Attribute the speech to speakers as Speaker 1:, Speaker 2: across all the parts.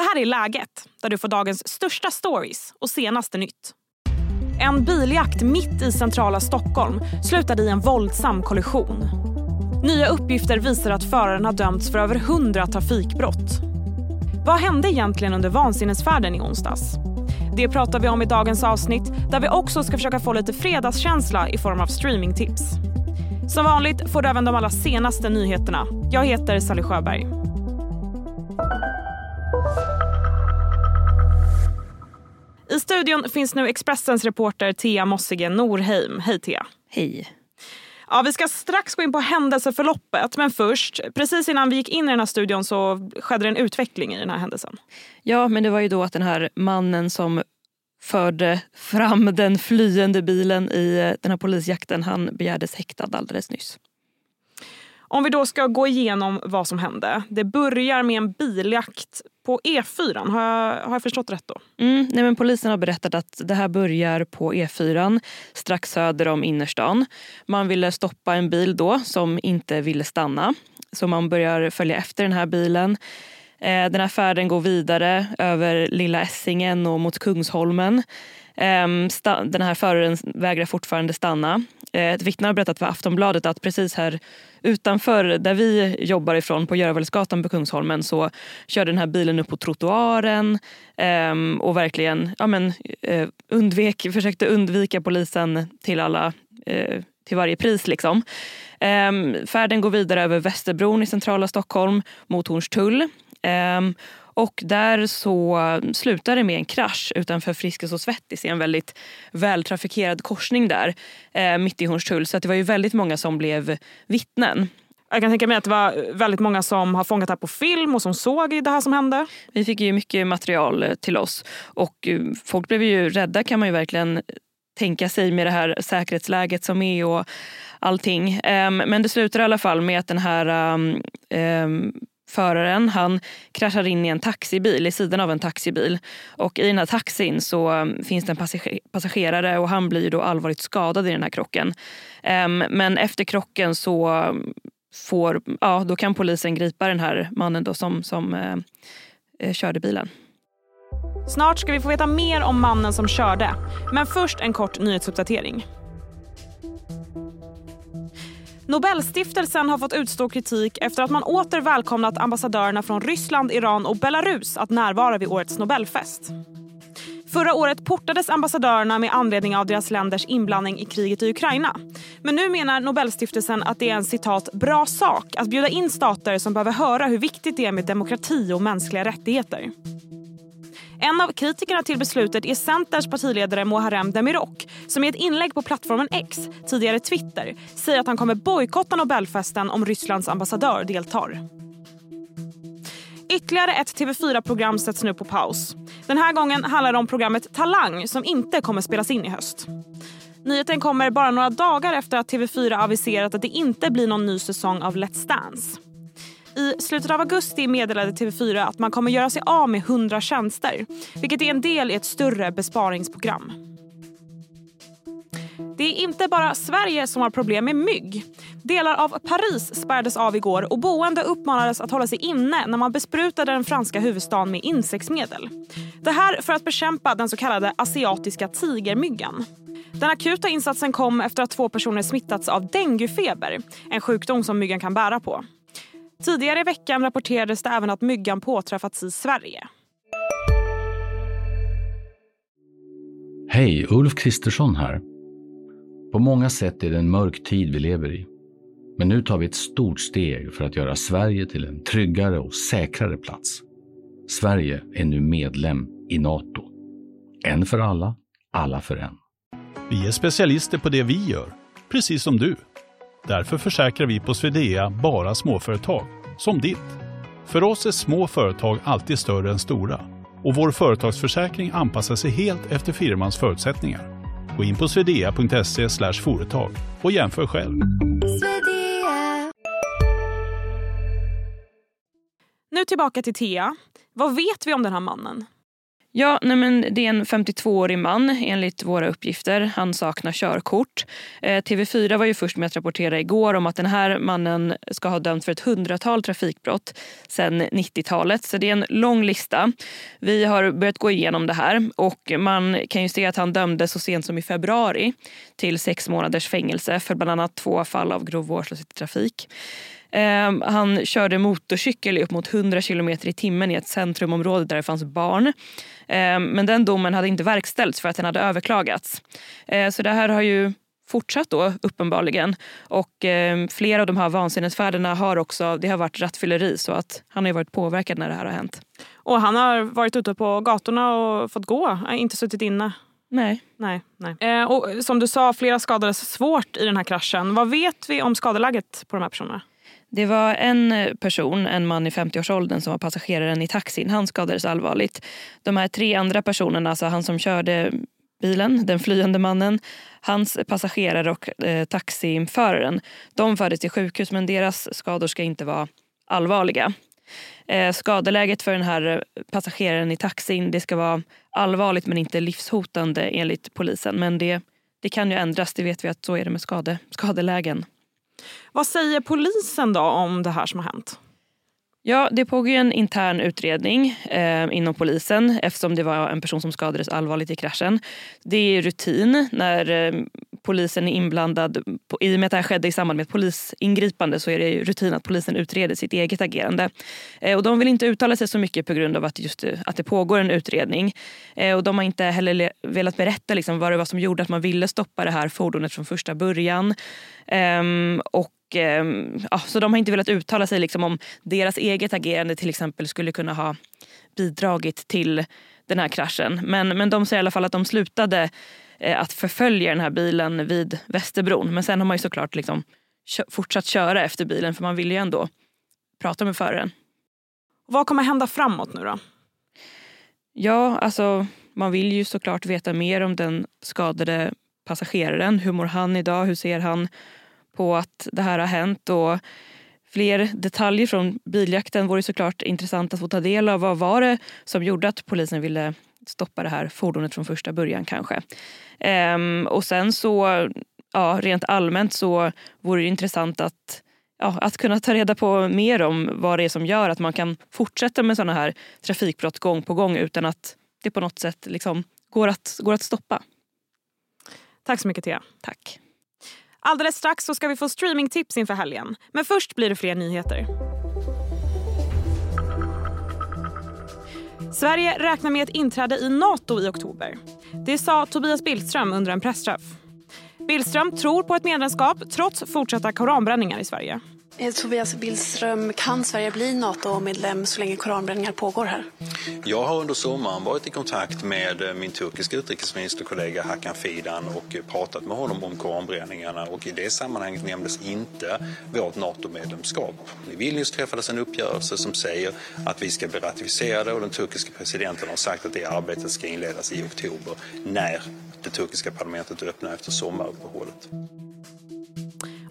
Speaker 1: Det här är Läget, där du får dagens största stories och senaste nytt. En biljakt mitt i centrala Stockholm slutade i en våldsam kollision. Nya uppgifter visar att föraren har dömts för över 100 trafikbrott. Vad hände egentligen under vansinnesfärden i onsdags? Det pratar vi om i dagens avsnitt där vi också ska försöka få lite fredagskänsla i form av streamingtips. Som vanligt får du även de allra senaste nyheterna. Jag heter Sally Sjöberg. Studion finns nu Expressens reporter Thea Mossige Norheim. Hej Thea.
Speaker 2: Hej.
Speaker 1: Ja, vi ska strax gå in på händelseförloppet, men först, precis innan vi gick in i den här studion så skedde en utveckling i den här händelsen.
Speaker 2: Ja, men det var ju då att den här mannen som förde fram den flyende bilen i eh, den här polisjakten, han begärdes häktad alldeles nyss.
Speaker 1: Om vi då ska gå igenom vad som hände. Det börjar med en biljakt på E4. Har jag, har jag förstått rätt då?
Speaker 2: Mm, nej men polisen har berättat att det här börjar på E4 strax söder om innerstan. Man ville stoppa en bil då som inte ville stanna. Så man börjar följa efter den här bilen. Eh, den här färden går vidare över Lilla Essingen och mot Kungsholmen. Ehm, den här föraren vägrar fortfarande stanna. Eh, ett vittne har berättat för Aftonbladet att precis här utanför där vi jobbar ifrån på Görvelsgatan på Kungsholmen så körde den här bilen upp på trottoaren ehm, och verkligen ja, men, eh, undvek, försökte undvika polisen till, alla, eh, till varje pris. Liksom. Ehm, färden går vidare över Västerbron i centrala Stockholm mot Hornstull. Ehm, och där så slutar det med en krasch utanför Friskis och Svettis i en väldigt vältrafikerad korsning där eh, mitt i Hornstull. Så det var ju väldigt många som blev vittnen.
Speaker 1: Jag kan tänka mig att det var väldigt många som har fångat det här på film och som såg det här som hände.
Speaker 2: Vi fick ju mycket material eh, till oss och eh, folk blev ju rädda kan man ju verkligen tänka sig med det här säkerhetsläget som är och allting. Um, men det slutar i alla fall med att den här um, um, föraren han kraschar in i en taxibil, i sidan av en taxibil. Och i den här taxin så um, finns det en passagerare och han blir då allvarligt skadad i den här krocken. Ehm, men efter krocken så um, får, ja, då kan polisen gripa den här mannen då som, som eh, eh, körde bilen.
Speaker 1: Snart ska vi få veta mer om mannen som körde. Men först en kort nyhetsuppdatering. Nobelstiftelsen har fått utstå kritik efter att man åter välkomnat ambassadörerna från Ryssland, Iran och Belarus att närvara vid årets Nobelfest. Förra året portades ambassadörerna med anledning av deras länders inblandning i kriget i Ukraina. Men nu menar Nobelstiftelsen att det är en citat bra sak att bjuda in stater som behöver höra hur viktigt det är med demokrati och mänskliga rättigheter. En av kritikerna till beslutet är Centerns partiledare Muharrem Demirok som i ett inlägg på plattformen X, tidigare Twitter, säger att han kommer bojkotta Nobelfesten om Rysslands ambassadör deltar. Ytterligare ett TV4-program sätts nu på paus. Den här gången handlar det om programmet Talang som inte kommer spelas in i höst. Nyheten kommer bara några dagar efter att TV4 aviserat att det inte blir någon ny säsong av Let's Dance. I slutet av augusti meddelade TV4 att man kommer göra sig av med 100 tjänster vilket är en del i ett större besparingsprogram. Det är inte bara Sverige som har problem med mygg. Delar av Paris spärrades av igår och boende uppmanades att hålla sig inne när man besprutade den franska huvudstaden med insektsmedel. Det här för att bekämpa den så kallade asiatiska tigermyggan. Den akuta insatsen kom efter att två personer smittats av denguefeber, en sjukdom som myggan kan bära på. Tidigare i veckan rapporterades det även att myggan påträffats i Sverige.
Speaker 3: Hej, Ulf Kristersson här. På många sätt är det en mörk tid vi lever i. Men nu tar vi ett stort steg för att göra Sverige till en tryggare och säkrare plats. Sverige är nu medlem i Nato. En för alla, alla för en.
Speaker 4: Vi är specialister på det vi gör, precis som du. Därför försäkrar vi på Swedea bara småföretag, som ditt. För oss är små företag alltid större än stora och vår företagsförsäkring anpassar sig helt efter firmans förutsättningar. Gå in på swedea.se företag och jämför själv.
Speaker 1: Nu tillbaka till Thea. Vad vet vi om den här mannen?
Speaker 2: Ja, nej men det är en 52-årig man enligt våra uppgifter. Han saknar körkort. Eh, TV4 var ju först med att rapportera igår om att den här mannen ska ha dömts för ett hundratal trafikbrott sedan 90-talet. Så det är en lång lista. Vi har börjat gå igenom det här och man kan ju se att han dömdes så sent som i februari till sex månaders fängelse för bland annat två fall av grov vårdslöshet i trafik. Um, han körde motorcykel i upp mot 100 km i timmen i ett centrumområde där det fanns barn. Um, men den domen hade inte verkställts för att den hade överklagats. Uh, så det här har ju fortsatt då uppenbarligen. Och eh, flera av de här vansinnesfärderna har också det har varit rattfylleri så att han har varit påverkad när det här har hänt.
Speaker 1: Och han har varit ute på gatorna och fått gå, inte suttit inne?
Speaker 2: Nej.
Speaker 1: nej, nej. Eh, och som du sa, flera skadades svårt i den här kraschen. Vad vet vi om skadeläget på de här personerna?
Speaker 2: Det var en eh, person, en man i 50-årsåldern som var passageraren i taxin. Han skadades allvarligt. De här tre andra personerna, alltså han som körde bilen, den flyende mannen, hans passagerare och eh, taxiföraren, de fördes till sjukhus men deras skador ska inte vara allvarliga. Eh, skadeläget för den här eh, passageraren i taxin det ska vara allvarligt men inte livshotande enligt polisen. Men det, det kan ju ändras, det vet vi att så är det med skade, skadelägen.
Speaker 1: Vad säger polisen då om det här som har hänt?
Speaker 2: Ja, det pågår en intern utredning eh, inom polisen eftersom det var en person som skadades allvarligt i kraschen. Det är rutin när eh, polisen är inblandad. I och med att det här skedde i samband med ett polisingripande så är det rutin att polisen utreder sitt eget agerande. Eh, och de vill inte uttala sig så mycket på grund av att, just, eh, att det pågår en utredning. Eh, och de har inte heller velat berätta liksom, vad det var som gjorde att man ville stoppa det här fordonet från första början. Ehm, och ehm, ja, så de har inte velat uttala sig liksom om deras eget agerande till exempel skulle kunna ha bidragit till den här kraschen. Men, men de säger i alla fall att de slutade att förfölja den här bilen vid Västerbron. Men sen har man ju såklart liksom fortsatt köra efter bilen för man vill ju ändå prata med föraren.
Speaker 1: Vad kommer hända framåt nu då?
Speaker 2: Ja, alltså man vill ju såklart veta mer om den skadade passageraren. Hur mår han idag? Hur ser han på att det här har hänt. Och fler detaljer från biljakten vore såklart intressant att få ta del av. Vad var det som gjorde att polisen ville stoppa det här fordonet från första början kanske? Ehm, och sen så, ja, rent allmänt så vore det intressant att ja, att kunna ta reda på mer om vad det är som gör att man kan fortsätta med sådana här trafikbrott gång på gång utan att det på något sätt liksom går, att, går att stoppa.
Speaker 1: Tack så mycket Thea.
Speaker 2: Tack.
Speaker 1: Alldeles strax så ska vi få streamingtips inför helgen. Men först blir det fler nyheter. Sverige räknar med ett inträde i Nato i oktober. Det sa Tobias Billström under en pressträff. Billström tror på ett medlemskap trots fortsatta koranbränningar i Sverige.
Speaker 5: Eh, Tobias Billström, kan Sverige bli NATO-medlem så länge koranbränningar pågår här?
Speaker 6: Jag har under sommaren varit i kontakt med eh, min turkiska utrikesministerkollega Hakan Fidan och eh, pratat med honom om koranbränningarna och i det sammanhanget nämndes inte vårt NATO-medlemskap. I Vilnius träffades en uppgörelse som säger att vi ska bli ratificerade och den turkiska presidenten har sagt att det arbetet ska inledas i oktober när det turkiska parlamentet öppnar efter sommaruppehållet.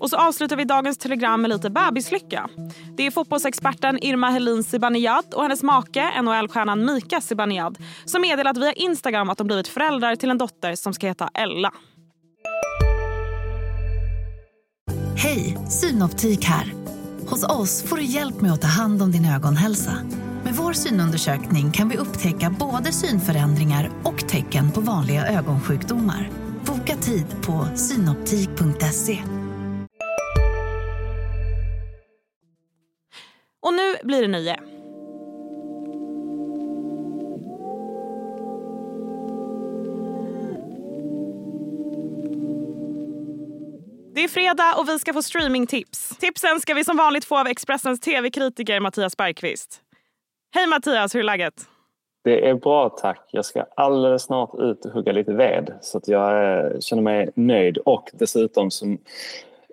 Speaker 1: Och så avslutar vi dagens telegram med lite bebislycka. Det är fotbollsexperten Irma Helin Zibanejad och hennes make, NHL-stjärnan Mika Zibanejad som meddelat via Instagram att de blivit föräldrar till en dotter som ska heta Ella.
Speaker 7: Hej, Synoptik här. Hos oss får du hjälp med att ta hand om din ögonhälsa. Med vår synundersökning kan vi upptäcka både synförändringar och tecken på vanliga ögonsjukdomar. Boka tid på synoptik.se.
Speaker 1: Och nu blir det nöje. Det är fredag och vi ska få streamingtips. Tipsen ska vi som vanligt få av Expressens tv-kritiker Mattias Bergqvist. Hej Mattias, hur är läget?
Speaker 8: Det är bra tack. Jag ska alldeles snart ut och hugga lite ved så att jag eh, känner mig nöjd och dessutom som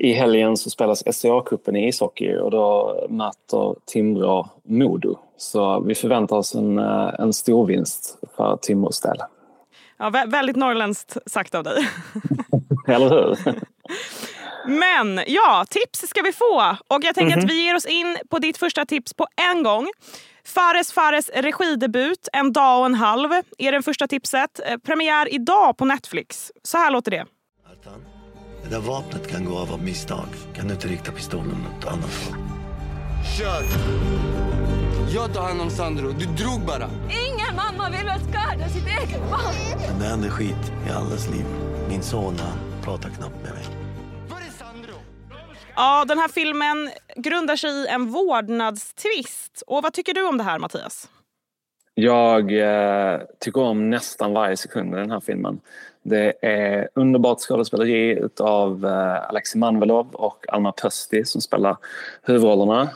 Speaker 8: i helgen så spelas SCA-cupen i ishockey och då möter Timrå Modo. Så vi förväntar oss en, eh, en stor vinst för Timrås del.
Speaker 1: Ja, väldigt norrländskt sagt av dig.
Speaker 8: Eller hur?
Speaker 1: Men ja, tips ska vi få. Och jag tänker mm -hmm. att mhm. vi ger oss in på ditt första tips på en gång. Fares Fares regidebut En dag och en halv är det första tipset. Eh, premiär idag på Netflix. Så här låter det.
Speaker 9: Det där vapnet kan gå av av misstag. Kan du inte rikta pistolen åt annat håll?
Speaker 10: Kör! Jag tar hand om Sandro. Du drog bara.
Speaker 11: Ingen mamma vill väl skada sitt eget barn?
Speaker 9: Men det händer skit i allas liv. Min son, han pratar knappt med mig.
Speaker 1: Ja, den här filmen grundar sig i en vårdnadstvist. Och vad tycker du om det här, Mattias?
Speaker 8: Jag eh, tycker om nästan varje sekund i den här filmen. Det är underbart skådespeleri av eh, Alexej Manvelov och Alma Pösti som spelar huvudrollerna.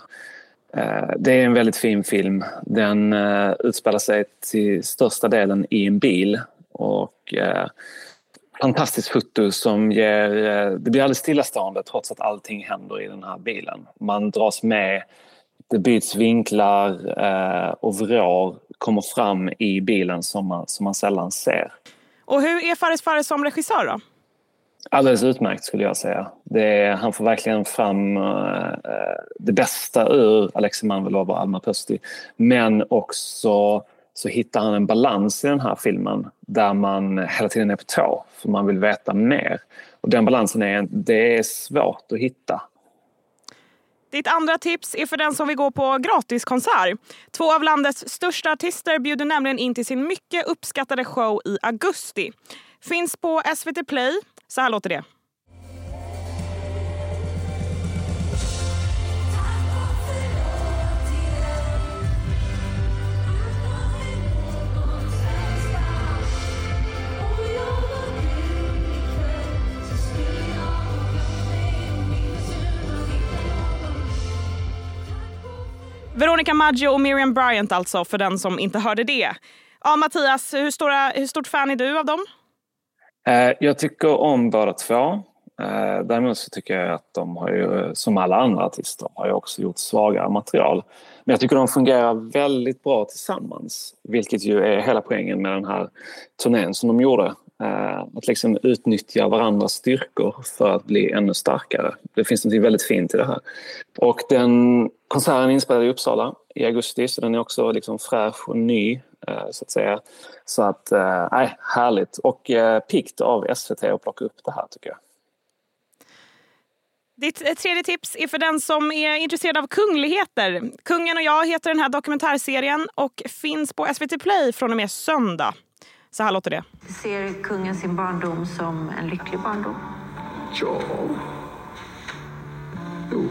Speaker 8: Eh, det är en väldigt fin film. Den eh, utspelar sig till största delen i en bil och fantastiskt foto som ger... Det blir alldeles stillastående trots att allting händer i den här bilen. Man dras med, det byts vinklar och vrår kommer fram i bilen som man, som man sällan ser.
Speaker 1: Och hur är Fares Fares som regissör då?
Speaker 8: Alldeles utmärkt skulle jag säga. Det, han får verkligen fram uh, det bästa ur Alexei Manvelov och Alma Pösti. Men också så hittar han en balans i den här filmen där man hela tiden är på tå för man vill veta mer. Och den balansen är, det är svårt att hitta.
Speaker 1: Ditt andra tips är för den som vill gå på gratiskonsert. Två av landets största artister bjuder nämligen in till sin mycket uppskattade show i augusti. Finns på SVT Play. Så här låter det. Veronica Maggio och Miriam Bryant alltså, för den som inte hörde det. Ja, Mattias, hur, stora, hur stort fan är du av dem?
Speaker 8: Eh, jag tycker om båda två. Eh, däremot så tycker jag att de har ju, som alla andra artister, har ju också gjort svagare material. Men jag tycker de fungerar väldigt bra tillsammans, vilket ju är hela poängen med den här turnén som de gjorde. Eh, att liksom utnyttja varandras styrkor för att bli ännu starkare. Det finns något väldigt fint i det här. Och den konserten är inspelad i Uppsala i augusti så den är också liksom fräsch och ny eh, så att säga. Så att, eh, nej, härligt. Och eh, pikt av SVT att plocka upp det här tycker jag.
Speaker 1: Ditt tredje tips är för den som är intresserad av kungligheter. Kungen och jag heter den här dokumentärserien och finns på SVT Play från och med söndag. Så här låter det.
Speaker 12: Ser kungen sin barndom som en lycklig barndom?
Speaker 13: Ja... Jo,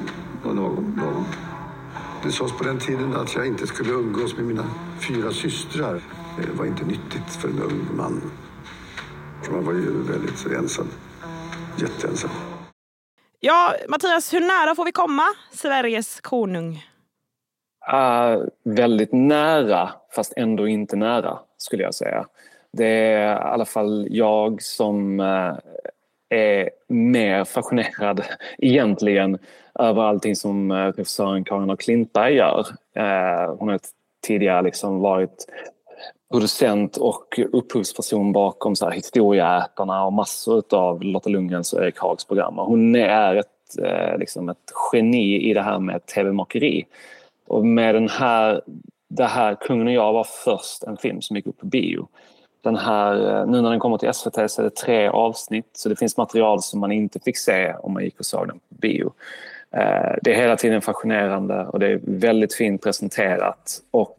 Speaker 13: någon, någon. Det sades på den tiden att jag inte skulle umgås med mina fyra systrar. Det var inte nyttigt för en ung man. Man var ju väldigt ensam. Jätteensam.
Speaker 1: Ja, Mattias, hur nära får vi komma Sveriges konung?
Speaker 8: Uh, väldigt nära, fast ändå inte nära, skulle jag säga. Det är i alla fall jag som uh, är mer fascinerad egentligen över allting som eh, regissören Karin af Klintberg gör. Eh, hon har tidigare liksom varit producent och upphovsperson bakom så här Historieätarna och massor av Lotta Lundgrens och Erik Hags program. Hon är ett, eh, liksom ett geni i det här med tv-makeri. Och med den här, det här Kungen och jag var först en film som gick upp på bio. Den här, nu när den kommer till SVT så är det tre avsnitt så det finns material som man inte fick se om man gick och såg den på bio. Eh, det är hela tiden fascinerande och det är väldigt fint presenterat och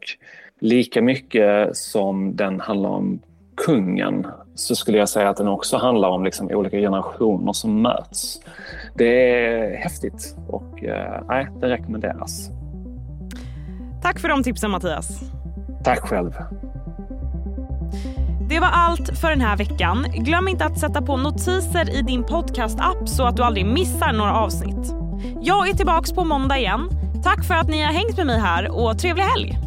Speaker 8: lika mycket som den handlar om kungen så skulle jag säga att den också handlar om liksom olika generationer som möts. Det är häftigt och eh, nej, det rekommenderas.
Speaker 1: Tack för de tipsen Mattias.
Speaker 8: Tack själv.
Speaker 1: Det var allt för den här veckan. Glöm inte att sätta på notiser i din podcast-app så att du aldrig missar några avsnitt. Jag är tillbaka på måndag igen. Tack för att ni har hängt med mig här och trevlig helg!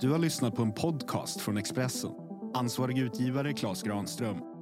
Speaker 14: Du har lyssnat på en podcast från Expressen. Ansvarig utgivare Klas Granström